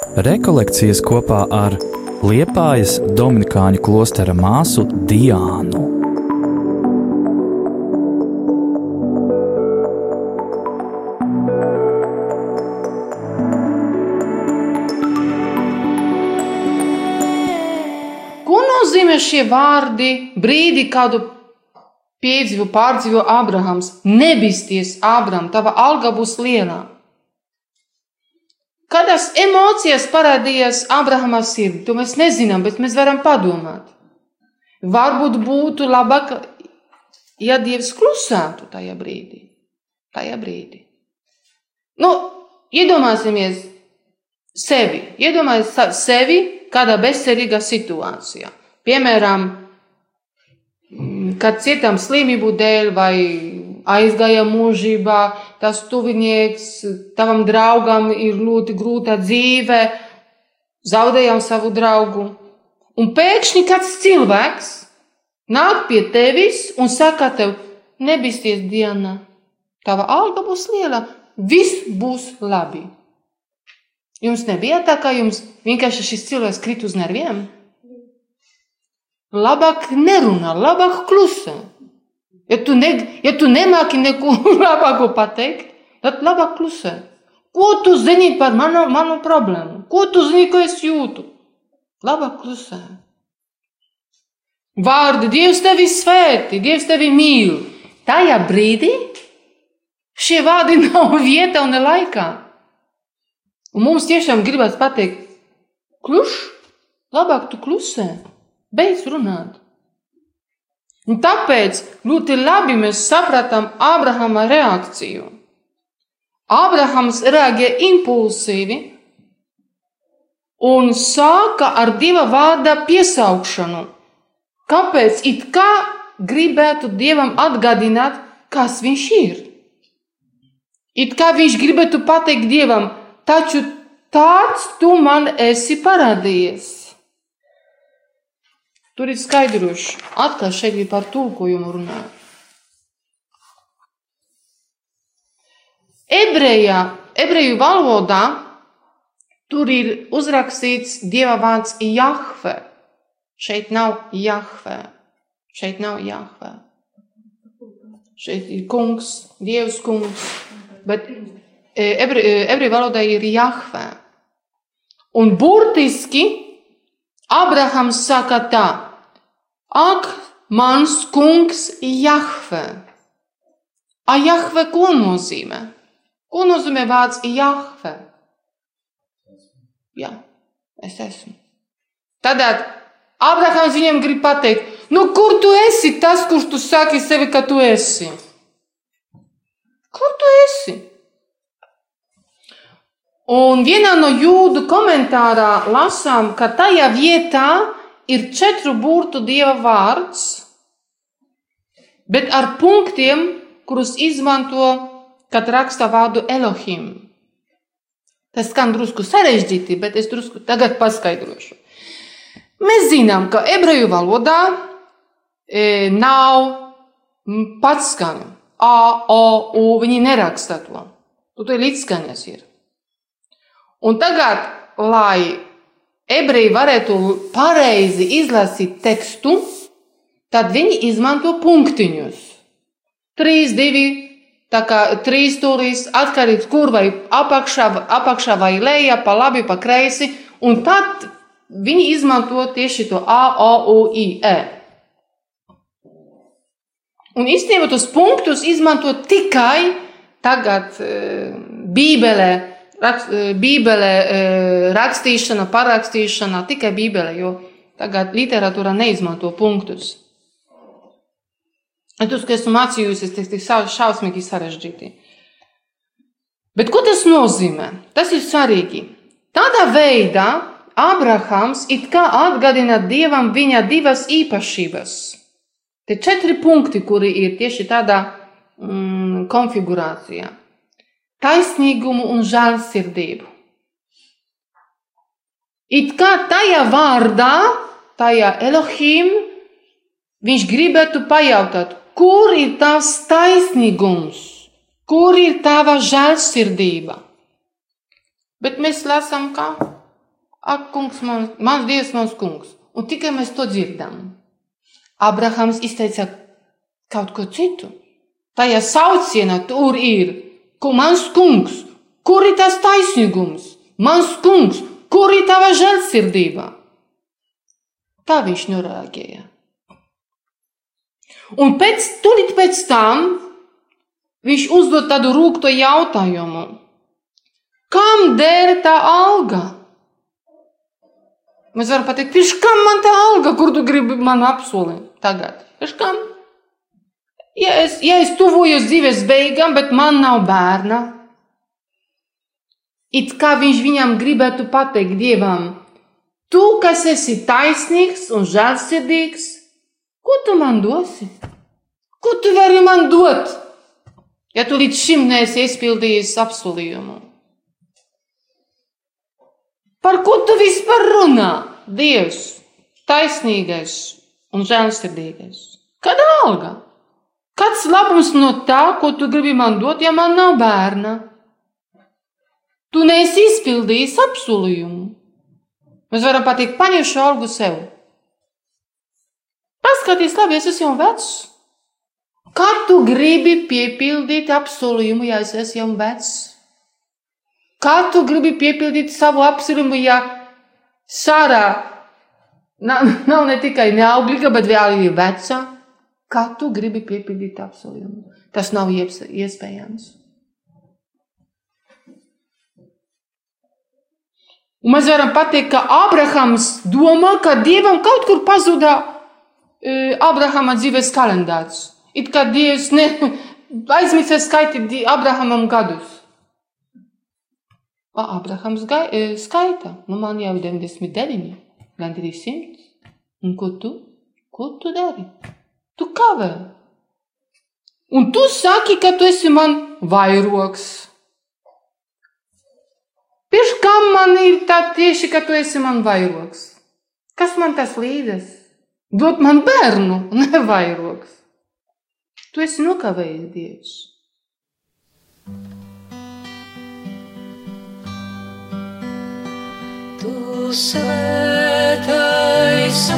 Rekolekcijas kopā ar Liepājas Dominikāņu klostera māsu Diānu. Ko nozīmē šie vārdi brīdi, kādu piedzīvo, pārdzīvo Abrahams? Nebisties, Abraham, tava alga būs liela. Kādas emocijas parādījās Abrahama sirdī, to mēs nezinām, bet mēs varam padomāt. Varbūt būtu labāk, ja Dievs klusētu tajā brīdī. Tajā brīdī. Nu, iedomāsimies sevi, iedomāsimies sevi kādā bezcerīgā situācijā. Piemēram, kad cietam slimību dēļ vai aizgāja mūžībā, tas tuvinieks, tavam draugam ir ļoti grūta dzīve, zaudējām savu draugu. Un pēkšņi kāds cilvēks nāk pie tevis un saka tev, nebīsties diena, tava alga būs liela, viss būs labi. Jums nebija tā, ka jums vienkārši šis cilvēks krit uz nerviem? Labāk nerunā, labāk klusē. Ja tu, ne, ja tu nemāki neko labāko pateikt, tad labāk klusē. Ko tu zini par manu, manu problēmu? Ko tu zini, ko es jūtu? Labāk klusē. Vārdi, Dievs tevi svētī, Dievs tevi mīl. Tajā brīdī šie vārdi nav vieta un laikā. Un mums tiešām gribas pateikt, kluš, labāk tu klusē, beidz runāt. Un tāpēc ļoti labi mēs sapratām Ābrahama reakciju. Ābrahams reaģēja impulsīvi un sāka ar dieva vārda piesaukšanu. Kāpēc it kā gribētu dievam atgādināt, kas viņš ir? It kā viņš gribētu pateikt dievam, taču tāds tu man esi parādījies. Tur ir skaidroši. Atkal šeit ir par tulkojumu runā. Ebrejā, ebreju valodā tur ir uzrakstīts dieva vārds Jahve. Šeit nav Jahve. Šeit nav Jahve. Šeit ir kungs, dievs kungs. Bet ebreju, ebreju valodā ir Jahve. Un burtiski Abrahams saka tā. Ak, mans kungs Jahve! A Jahve ko nozīmē? Ko nozīmē vārds Jahve? Jā, es esmu. Tad Abrahams viņam grib pateikt, nu kur tu esi tas, kurš tu saki sevi, ka tu esi? Kur tu esi? Un vienā no jūdu komentārā lasām, ka tajā vietā ir četru burtu dieva vārds, bet ar punktiem, kurus izmanto, kad raksta vārdu Elohim. Tas skan drusku sarežģīti, bet es drusku tagad paskaidrošu. Mēs zinām, ka ebreju valodā e, nav patskaņu. A, O, U, viņi neraksta to. Tur ir līdzskaņas. Ir. Un tagad, lai ebreji varētu pareizi izlasīt tekstu, tad viņi izmanto punktiņus. Trīs, divi, tā kā trīs stūrīs, atkarīgs kur vai apakšā, apakšā vai lejā, pa labi, pa kreisi, un tad viņi izmanto tieši to A, O, U, I, E. Un īstenībā tos punktus izmanto tikai tagad e, Bībelē, rakst, Bībelē rakstīšana, parakstīšana, tikai Bībelē, jo tagad literatūra neizmanto punktus. Uzskatu, ka esmu mācījusies, tas ir šausmīgi sarežģīti. Bet ko tas nozīmē? Tas ir svarīgi. Tādā veidā Abrahams it kā atgādina Dievam viņa divas īpašības. Te četri punkti, kuri ir tieši tādā mm, konfigurācijā taisnīgumu un žēlsirdību. It kā tajā vārdā, tajā Elohim, viņš gribētu pajautāt, kur ir tavs taisnīgums, kur ir tava žēlsirdība. Bet mēs lasām, kā ak, kungs, man, mans dievs, mans kungs. Un tikai mēs to dzirdam. Abrahams izteica kaut ko citu. Tajā saucienā tur ir, ko mans kungs, kur ir tas taisnīgums, mans kungs, kur ir tava žēlsirdība. Tā viņš norēģēja. Un pēc, tūlīt pēc tam viņš uzdod tādu rūkto jautājumu. Kam der tā alga? Mēs varam pateikt, pirms kam man tā alga, kur tu gribi man apsolīt tagad? Pirms kam? Ja es, ja es tuvojos dzīves beigām, bet man nav bērna, it kā viņš viņam gribētu pateikt Dievam, tu, kas esi taisnīgs un žēlsirdīgs, ko tu man dosi? Ko tu vari man dot, ja tu līdz šim neesi izpildījis apsolījumu? Par ko tu vispār runā? Dievs, taisnīgais un žēlsirdīgais. Kāda alga? Kāds labums no tā, ko tu gribi man dot, ja man nav bērna? Tu neesi izpildījis apsolījumu. Mēs varam pateikt, paņem šo algu sev. Paskaties, labi, es esmu jau vecs. Kā tu gribi piepildīt apsolījumu, ja es esmu jau vecs? Kā tu gribi piepildīt savu apziņu, ja Sārā nav, nav ne tikai neauglīga, bet vēl arī veca? Kā tu gribi piepildīt apsolījumu? Tas nav iespējams. Un mēs varam pateikt, ka Abrahams domā, ka Dievam kaut kur pazuda e, Abrahama dzīves kalendārs. It kā Dievs ne, aizmirsa skaitīt Abrahamam gadus. A, Abrahams gai, e, skaita, nu man jau ir 99, gandrīz 100. Un ko tu? Ko tu dari? Tu kavē. Un tu saki, ka tu esi man vairoks. Pirms kam man ir tā tieši, ka tu esi man vairoks? Kas man tas līdzes? Dot man bērnu, ne vairoks. Tu esi nokavējies, Dievs. Tu svētais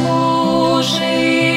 mūžīgais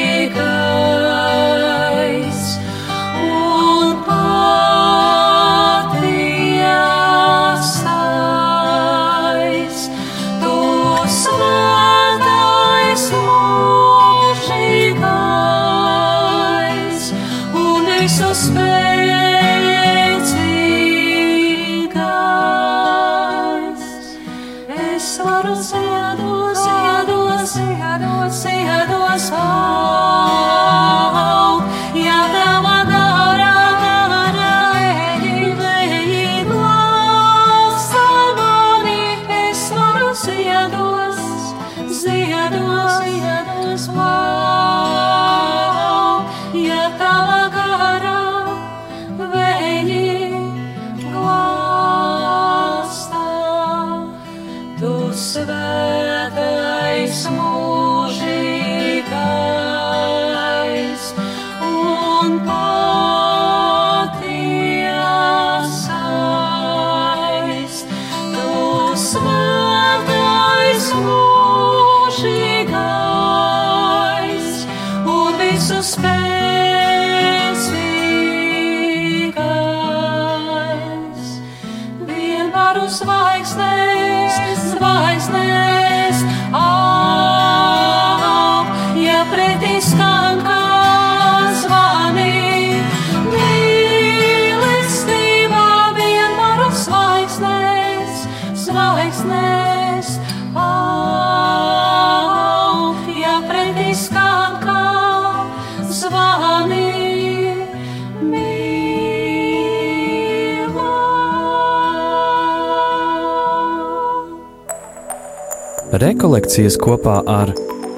Rekolekcijas kopā ar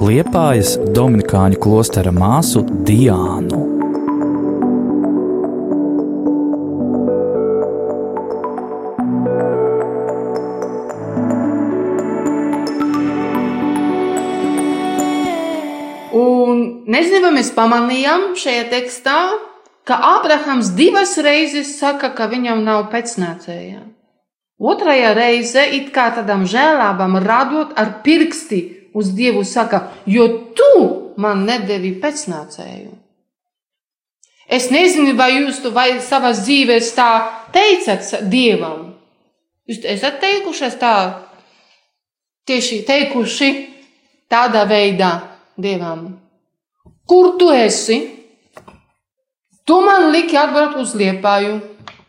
Liepājas Dominikāņu klostera māsu Diānu. Un nezinu, vai mēs pamanījām šajā tekstā, ka Ābrahams divas reizes saka, ka viņam nav pēcnācēja. Otrajā reizē, it kā tādam žēlābam, radot ar pirksti uz Dievu, saka, jo tu man nedevi pēcnācēju. Es nezinu, vai jūs to vai savā dzīvē tā teicat Dievam. Jūs esat teikušies tā, tieši teikuši tādā veidā Dievam. Kur tu esi? Tu man liki atbraukt uz Liepāju.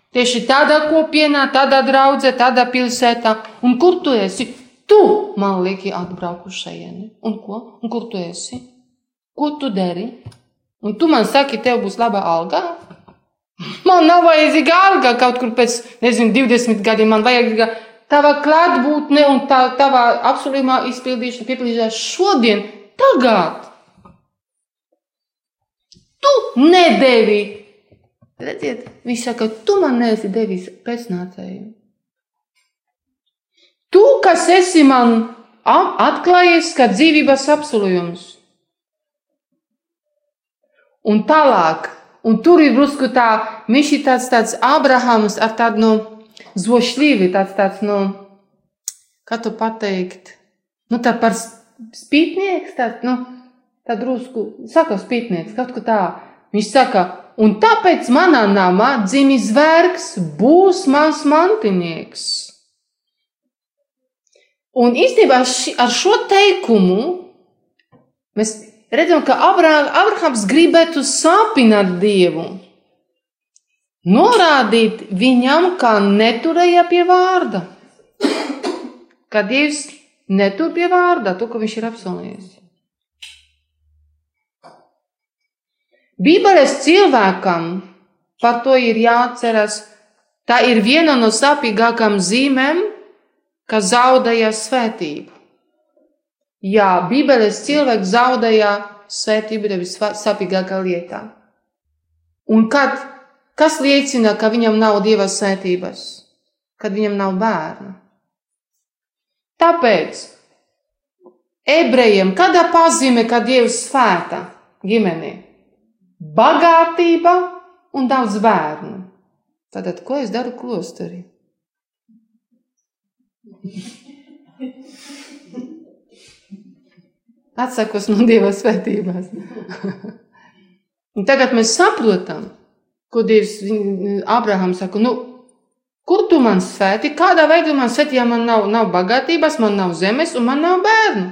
Tieši tādā kopienā, tādā draudzē, tādā pilsētā. Un kur tu esi? Tu man uz šejieni. Un ko? Un kur tu esi? Ko tu dari? Un tu man saki, tev būs laba alga? Man nav vajadzīga alga kaut kur pēc, nezinu, 20 gadiem. Man vajag tava klātbūtne un tā, tava apsolījumā izpildīšana, piepildīšana šodien, tagad. Tu nedevi. Redziet, viņš saka, tu man neesi devis pēcnācēju. Tu, kas esi man atklājies kā dzīvības apsolījums. Un tālāk, un tur ir drusku tā, viņš ir tāds, tāds Abrahams ar tādu no zvošļīvi, tāds, tāds no, kā tu pateikt, nu tā par spītnieks, tāds, nu, tā drusku, saka spītnieks, kaut ko tā. Viņš saka, un tāpēc manā namā dzimis zvergs būs mans mantinieks. Un īstenībā ar šo teikumu mēs redzam, ka Abrahams gribētu sāpināt Dievu, norādīt viņam, kā neturēja pie vārda. Kad Dievs netur pie vārda to, ko viņš ir apsolījis. Bībeles cilvēkam par to ir jāatceras. Tā ir viena no sāpīgākām zīmēm, ka zaudēja svētību. Jā, Bībeles cilvēks zaudēja svētību, tev ir sāpīgākā lietā. Un kad, kas liecina, ka viņam nav dieva svētības? Kad viņam nav bērna. Tāpēc ebrejiem kāda pazīme, ka Dievs svēta ģimenē? Bagātība un daudz bērnu. Tātad, ko es daru klosterī? Atsakos no Dieva svētībās. tagad mēs saprotam, ko Dievs Abrahams saka. Nu, kur tu man svēti? Kādā veidā man svēti, ja man nav, nav bagātības, man nav zemes un man nav bērnu?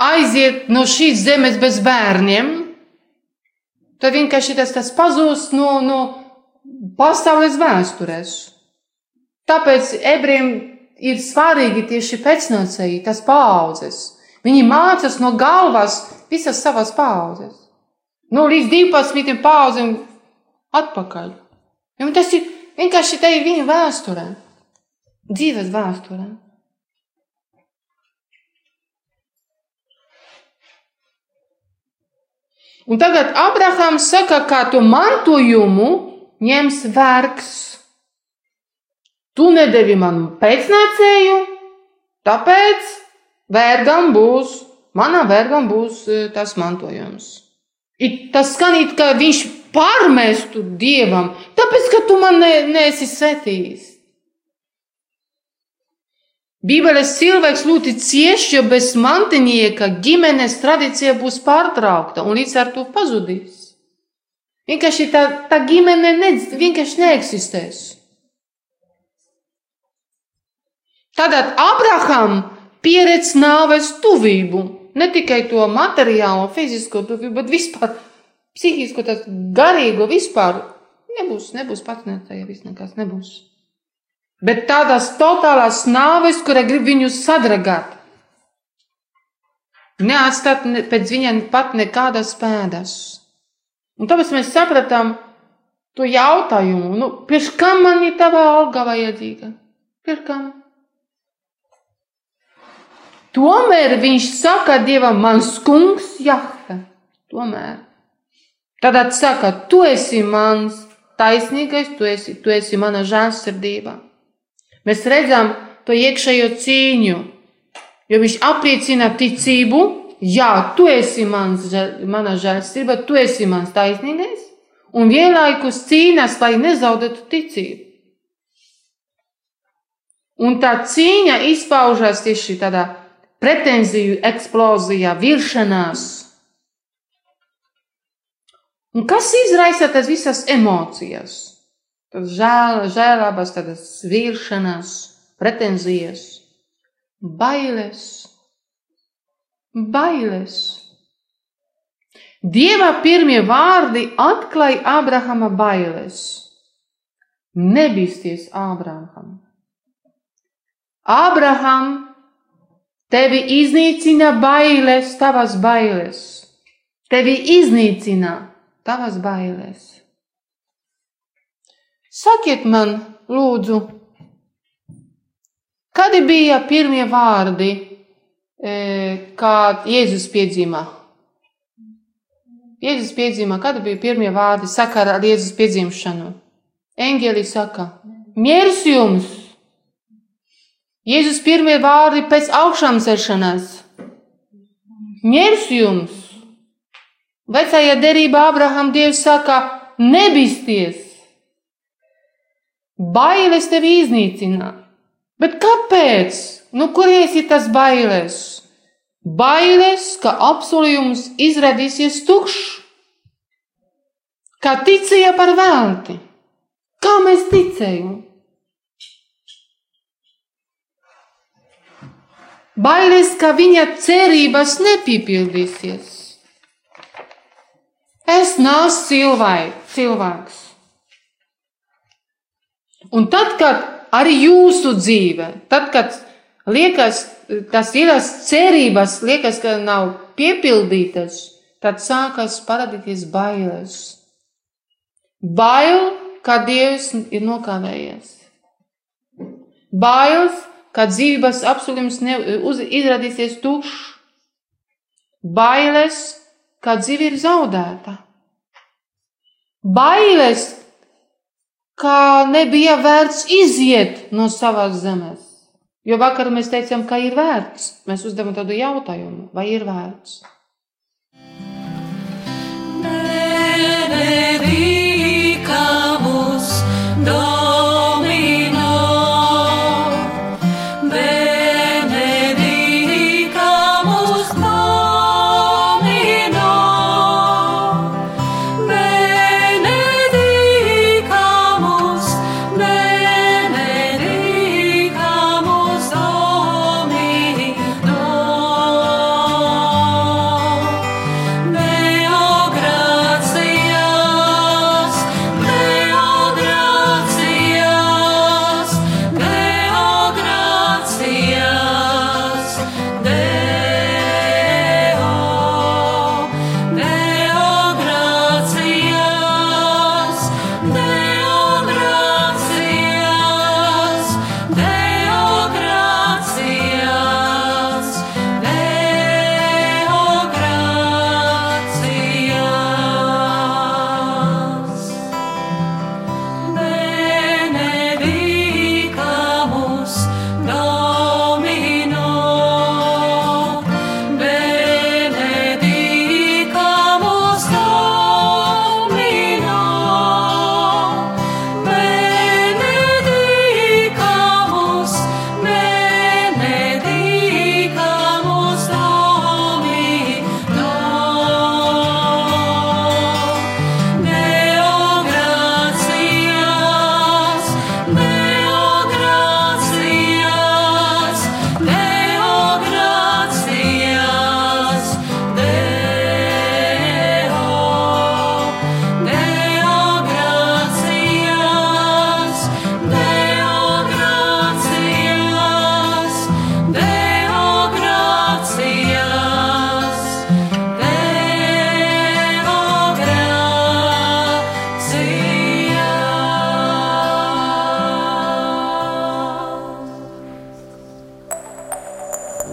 Aiziet no šīs zemes bez bērniem, tad vienkārši tas, tas pazūst no, no pasaules vēstures. Tāpēc ebrejiem ir svarīgi tieši pēcnācēji, tas paudzes. Viņi mācās no galvas visas savas paudzes. Nu, līdz 12 paudzēm atpakaļ. Un tas ir vienkārši te ir viņa vēsturē, dzīves vēsturē. Un tagad Abrahams saka, ka tu mantojumu ņems vergs. Tu nedevi man pēcnācēju, tāpēc vergam būs, manā vergam būs e, tas mantojums. It tas skan it kā viņš pārmestu dievam, tāpēc, ka tu man ne, neesi svetījis. Bībeles cilvēks ļoti cieši, jo bez mantinieka ģimenes tradīcija būs pārtraukta un līdz ar to pazudīs. Vienkārši tā, tā ģimene ne, vienkārši neeksistēs. Tātad Abraham pieredz nāves tuvību, ne tikai to materiālo, fizisko tuvību, bet vispār psihisko, garīgo vispār. Nebūs, nebūs patnētāja, viss nekas nebūs. Bet tādas totālās nāves, kura grib viņu sadragāt. Neatstāt pēc viņiem pat nekādas pēdas. Un tāpēc mēs sapratām to jautājumu, nu, pirms kam man ir tava alga vajadzīga? Pirms kam? Tomēr viņš saka Dievam, mans kungs, Jahve. Tomēr. Tad saka, tu esi mans taisnīgais, tu esi, tu esi mana žēlsirdība. Mēs redzam to iekšējo cīņu, jo viņš apliecina ticību, jā, tu esi mans, mana žēlsirdība, tu esi mans taisnīgais, un vienlaikus cīnās, lai nezaudētu ticību. Un tā cīņa izpaužās tieši tādā pretenziju eksplozijā, vilšanās. Un kas izraisa tas visas emocijas? Tas žēl, žēlabas, tādas vilšanās, pretenzijas, bailes, bailes. Dieva pirmie vārdi atklāja Ābrahama bailes. Nebīsties, Ābraham! Ābraham, tevi iznīcina bailes, tavas bailes. Tevi iznīcina tavas bailes. Sakiet man, lūdzu, kādi bija pirmie vārdi, kad Jēzus piedzima? Jēzus piedzima, kādi bija pirmie vārdi sakarā ar Jēzus piedzimšanu? Eņģeli saka, miers jums! Jēzus pirmie vārdi pēc augšām celšanās. Miers jums! Vecajā derībā Abraham Dievs saka, nebīsties! Bailes tevi iznīcina. Bet kāpēc? Nu, kuries ir tas bailes? Bailes, ka apsolījums izrādīsies tukšs, kā ticēja par velti. Kā mēs ticējām? Bailes, ka viņa cerības nepiepildīsies. Es neesmu cilvēks. Un tad, kad arī jūsu dzīve, tad, kad liekas, tas ir cerības, liekas, ka nav piepildītas, tad sākas parādīties bailes. Bail, ka Dievs ir nokavējies. Bailes, ka dzīvības apsolījums izrādīsies tukšs, bailes, ka dzīve ir zaudēta, bailes, ka nebija vērts iziet no savas zemes. Jo vakar mēs teicām, ka ir vērts. Mēs uzdevām tādu jautājumu, vai ir vērts. Benedicamus Domino.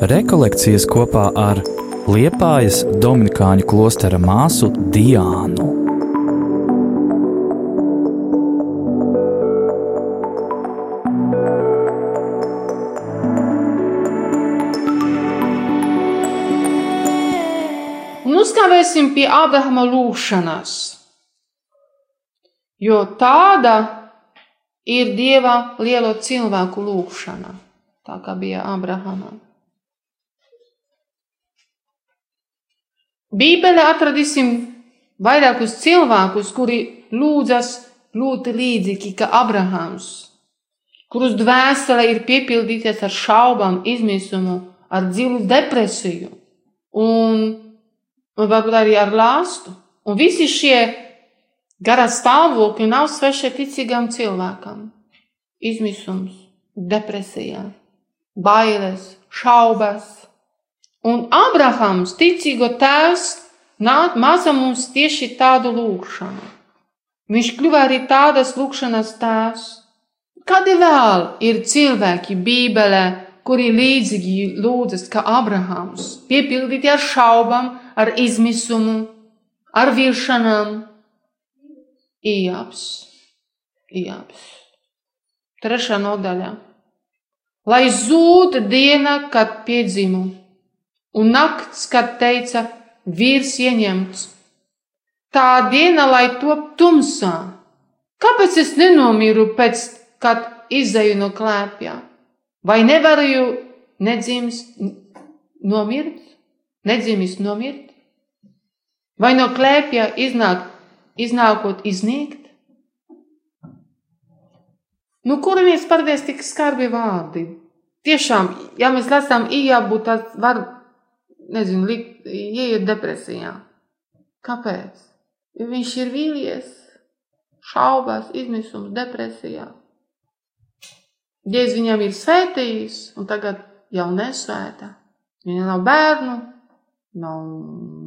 Rekolekcijas kopā ar Liepājas Dominikāņu klostera māsu Diānu. Uzstāvēsim pie Ābrahama lūgšanas. Jo tāda ir Dieva lielo cilvēku lūgšana, tā kā bija Abrahamam. Bībelē atradīsim vairākus cilvēkus, kuri lūdzas ļoti līdzīgi kā Abrahams, kurus dvēsele ir piepildīties ar šaubām, izmisumu, ar dziļu depresiju un, un varbūt arī ar lāstu. Un visi šie garā stāvokļi nav sveši ticīgam cilvēkam. Izmisums, depresija, bailes, šaubas. Un Abrahams, ticīgo tēvs, nāk māca mums tieši tādu lūgšanu. Viņš kļuva arī tādas lūkšanas tēvs. Kādi vēl ir cilvēki Bībelē, kuri līdzīgi lūdzas kā Abrahams, piepildīti ar šaubām, ar izmisumu, ar vilšanām? Ijāps, Ijāps. Trešā nodaļa. Lai zūd diena, kad piedzimu un nakts, kad teica, vīrs ieņemts. Tā diena, lai top tumsā. Kāpēc es nenomiru pēc, kad izēju no klēpja? Vai nevaru nedzimst nomirt? Nedzimis nomirt? Vai no klēpja iznāk, iznākot iznīkt? Nu, kur mēs parādās tik skarbi vārdi? Tiešām, ja mēs lasām ījābu, tas var nezinu, likt, ieiet depresijā. Kāpēc? Jo viņš ir vīlies, šaubās, izmisums, depresijā. Dievs viņam ir svētījis, un tagad jau nesvētā. Viņam nav bērnu, nav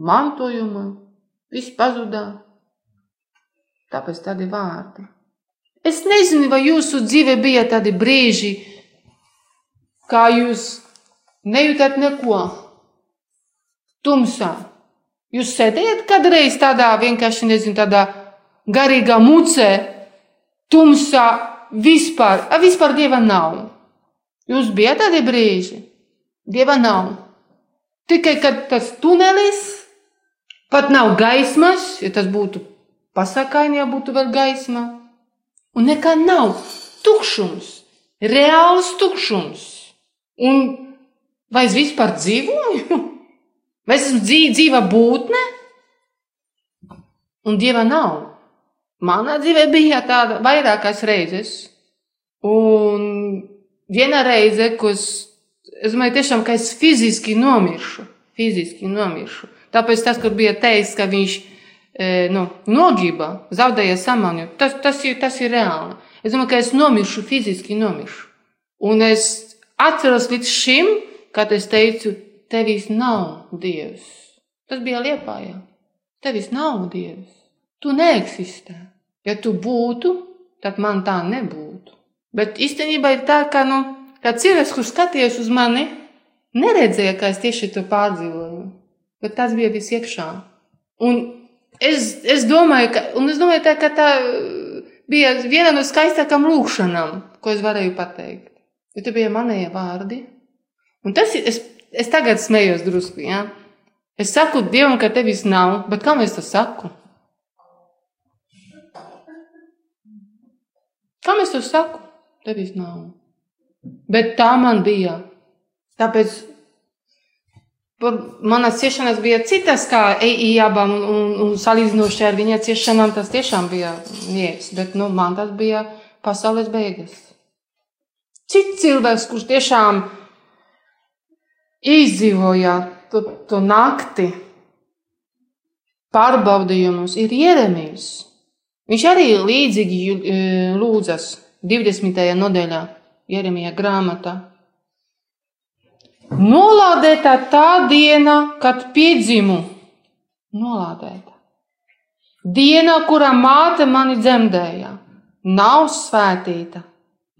mantojuma, viss pazudā. Tāpēc tādi vārdi. Es nezinu, vai jūsu dzīvē bija tādi brīži, kā jūs nejūtat neko tumsā. Jūs sēdējat kādreiz tādā vienkārši, nezinu, tādā garīgā mucē, tumsā, vispār, a, vispār dieva nav. Jūs bijat tādi brīži, dieva nav. Tikai kad tas tunelis, pat nav gaismas, ja tas būtu pasakaini, ja būtu vēl gaisma, un nekā nav. Tukšums, reāls tukšums. Un vai es vispār dzīvoju? Vai es esmu dzīva būtne? Un dieva nav. Manā dzīvē bija tāda vairākas reizes. Un viena reize, kas, es domāju, tiešām, ka es fiziski nomiršu. Fiziski nomiršu. Tāpēc tas, kur bija teicis, ka viņš e, nu, nogiba, zaudēja samaņu, tas, tas, ir, tas ir reāli. Es domāju, ka es nomiršu, fiziski nomiršu. Un es atceros līdz šim, kad es teicu, tevis nav dievs. Tas bija liepājā. Tevis nav dievs. Tu neeksistē. Ja tu būtu, tad man tā nebūtu. Bet īstenībā ir tā, ka, nu, cilvēks, kurš skatījās uz mani, neredzēja, ka es tieši to pārdzīvoju. Bet tas bija viss iekšā. Un es, es domāju, ka, un es domāju tā, ka tā bija viena no skaistākām lūkšanām, ko es varēju pateikt. Jo tie bija manējie vārdi. Un tas ir, es es tagad smējos drusku. Ja? Es saku Dievam, ka tevis nav, bet kam es to saku? Kam es to saku? Tevis nav. Bet tā man bija. Tāpēc manas ciešanas bija citas, kā Ejabam, un, un, un salīdzinoši ar viņa ciešanām tas tiešām bija nieks. Bet nu, man tas bija pasaules beigas. Cits cilvēks, kurš tiešām izdzīvojāt to, to nakti, pārbaudījumus, ir Jeremijs. Viņš arī līdzīgi e, lūdzas 20. nodaļā, Jeremija grāmatā. Nolādētā tā diena, kad piedzimu, nolādētā. Diena, kurā māte mani dzemdēja, nav svētīta.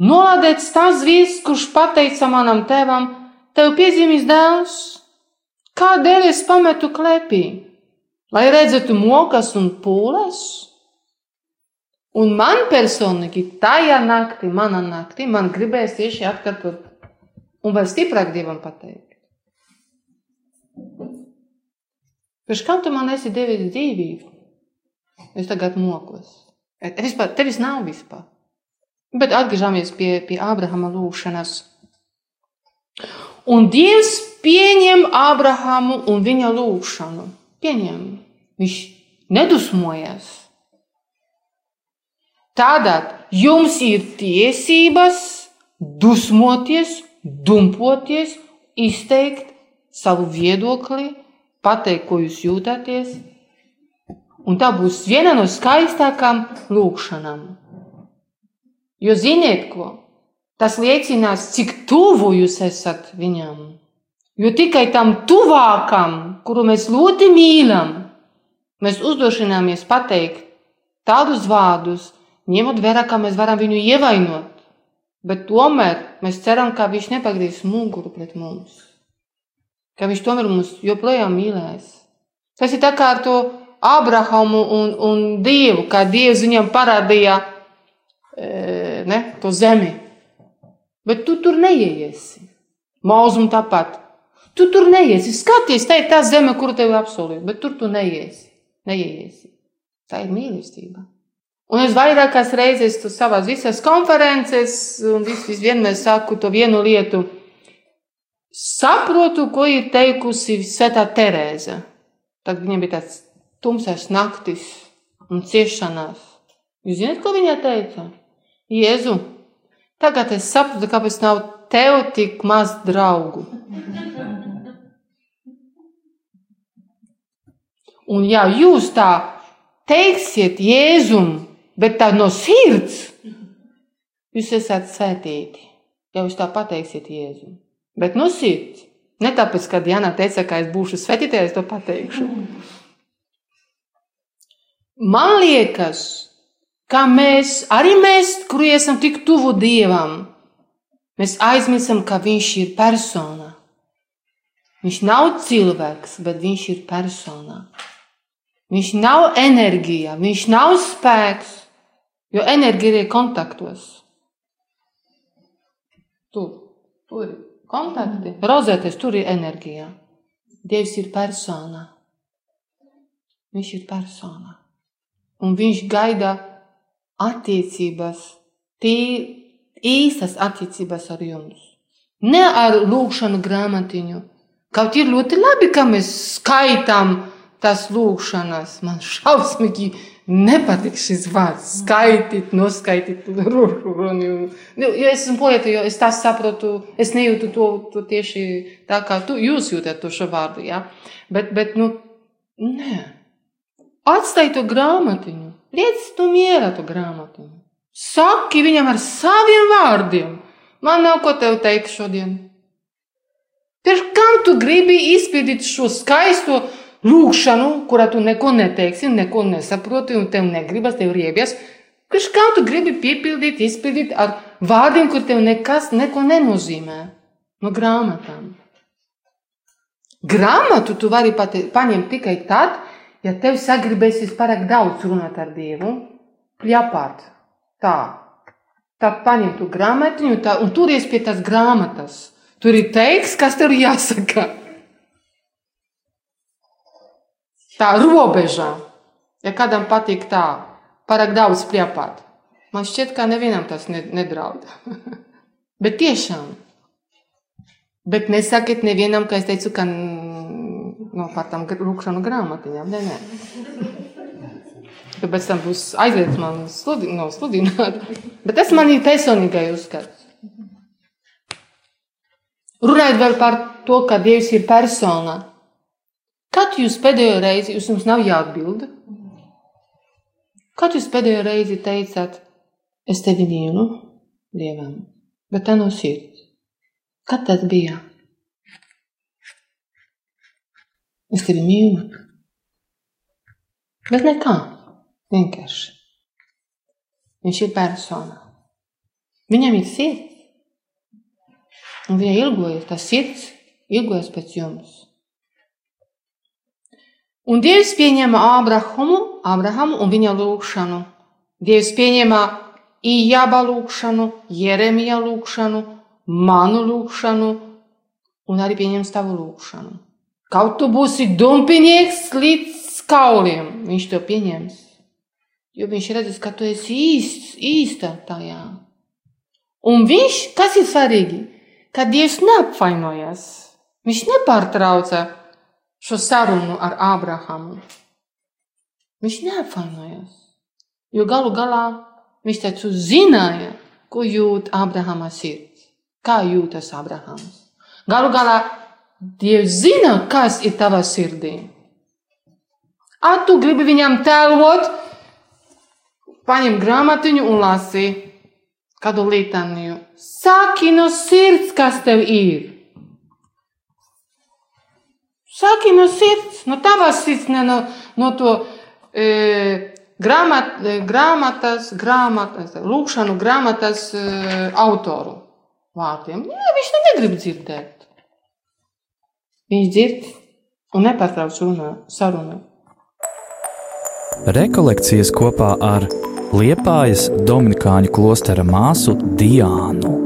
Nolādēts tas vīrs, kurš pateica manam tēvam, tev piezīmīs dēls, kādēļ es pametu klēpī, lai redzētu mokas un pūles? Un man personīgi tajā naktī, manā naktī, man gribēs tieši atkārtot un vēl stiprāk Dievam pateikt. Pēc kam tu man esi devis dzīvību? Es tagad mokos. Te vispār, tevis nav vispār. Bet atgriežamies pie, pie Ābrahama lūgšanas. Un Dievs pieņem Ābrahamu un viņa lūgšanu. Pieņem. Viņš nedusmojas. Tātad jums ir tiesības dusmoties, dumpoties, izteikt savu viedokli, pateikt, ko jūs jūtaties. Un tā būs viena no skaistākām lūkšanām. Jo ziniet, ko? Tas liecinās, cik tuvu jūs esat viņam. Jo tikai tam tuvākam, kuru mēs ļoti mīlam, mēs uzdrošināmies pateikt tādus vārdus, ņemot vērā, ka mēs varam viņu ievainot. Bet tomēr mēs ceram, ka viņš nepagriež muguru pret mums. Ka viņš tomēr mūs joprojām mīlēs. Tas ir tā kā ar to Abrahamu un, un Dievu, kā Dievs viņam parādīja e, ne, to zemi. Bet tu tur neieiesi. Mauzum tāpat. Tu tur neiesi. Skaties, tā ir tā zeme, kuru tev apsolīju, bet tur tu neiesi. Neieiesi. Tā ir mīlestība. Un es vairākās reizes tu savās visās konferences un vis, vis vienmēr saku to vienu lietu. Saprotu, ko ir teikusi Svētā Terēza. Tad viņam bija tāds tumsais naktis un ciešanās. Jūs zināt, ko viņa teica? Jēzu, tagad es saprotu, kāpēc nav tev tik maz draugu. Un ja jūs tā teiksiet Jēzum, bet tā no sirds, jūs esat svētīti. Ja jūs tā pateiksiet Jēzum, bet no sirds. Ne tāpēc, ka Jāna teica, ka es būšu svētītājs, to pateikšu. Man liekas, ka mēs, arī mēs, kuri esam tik tuvu Dievam, mēs aizmirstam, ka Viņš ir persona. Viņš nav cilvēks, bet Viņš ir persona. Viņš nav enerģija, viņš nav spēks, jo enerģija ir kontaktos. Tur, tur ir kontakti, rozēties, tur ir enerģija. Dievs ir persona. Viņš ir persona. Un viņš gaida attiecības, tī, īstas attiecības ar jums. Ne ar lūkšanu grāmatiņu. Kaut ir ļoti labi, ka mēs skaitām tās lūkšanas. Man šausmīgi nepatīk šis vārds. Skaitīt, noskaitīt, runi. Jo es esmu poeta, jo es tā saprotu, es nejūtu to, to tieši tā, kā tu, jūs jūtat to šo vārdu. Ja? Bet, bet, nu, nē. Atstāj to grāmatiņu. Liec tu mierā to grāmatiņu. Saki viņam ar saviem vārdiem. Man nav ko tev teikt šodien. Pirms kam tu gribi izpildīt šo skaisto lūkšanu, kurā tu neko neteiksi, neko nesaproti un tev negribas, tev riebies. Kurš kā tu gribi piepildīt, izpildīt ar vārdiem, kur tev nekas neko nenozīmē no grāmatām. Grāmatu tu vari paņemt tikai tad, ja tev sagribēsies pārāk daudz runāt ar Dievu, pļapāt tā. Tad paņem tu grāmatiņu tā, un turies pie tās grāmatas. Tur ir teiks, kas tev jāsaka. tā robeža, ja kādam patīk tā, pārāk daudz pļāpāt. Man šķiet, ka nevienam tas nedraud. Bet tiešām. Bet nesakiet nevienam, ka es teicu, ka no par tām rūkšanu grāmatiņām. Nē, nē. Tāpēc tam būs aizliegts man sludi, no, sludināt. Bet tas man ir personīgai uzskats. Runājot vēl par to, ka Dievs ir persona. Kad jūs pēdējo reizi, jūs jums nav jāatbild, kad jūs pēdējo reizi teicāt, es tevi mīlu, Dievam, bet tā no sirds. Kad tas bija? Es tevi mīlu. Bet nekā. Vienkārši. Viņš ir persona. Viņam ir sirds. Un viņa ilgojas, tas sirds ilgojas pēc jums. Un Dievs pieņēma Ābrahamu, Abrahamu un viņa lūgšanu. Dievs pieņēma Ijāba lūgšanu, Jeremija lūgšanu, manu lūgšanu un arī pieņems tavu lūgšanu. Kaut tu būsi dumpinieks līdz kauliem, viņš to pieņems. Jo viņš redz, ka tu esi īsts, īsta tajā. Un viņš, kas ir svarīgi, ka Dievs neapvainojas. Viņš nepārtrauca šo sarunu ar Ābrahamu. Viņš neapvainojas. Jo galu galā viņš taču zināja, ko jūt Ābrahama sirds. Kā jūtas Ābrahams? Galu galā Dievs zina, kas ir tavā sirdī. A tu gribi viņam tēlot, paņem grāmatiņu un lasi kādu litaniju. Saki no sirds, kas tev ir. Saki no sirds, no tavas sirds, ne no, no to e, grāmat, e, grāmatas, grāmatas, lūkšanu grāmatas e, autoru vārdiem. Jā, viņš to negrib dzirdēt. Viņš dzird un nepārtrauc runā, sarunu. Rekolekcijas kopā ar Liepājas Dominikāņu klostera māsu Diānu.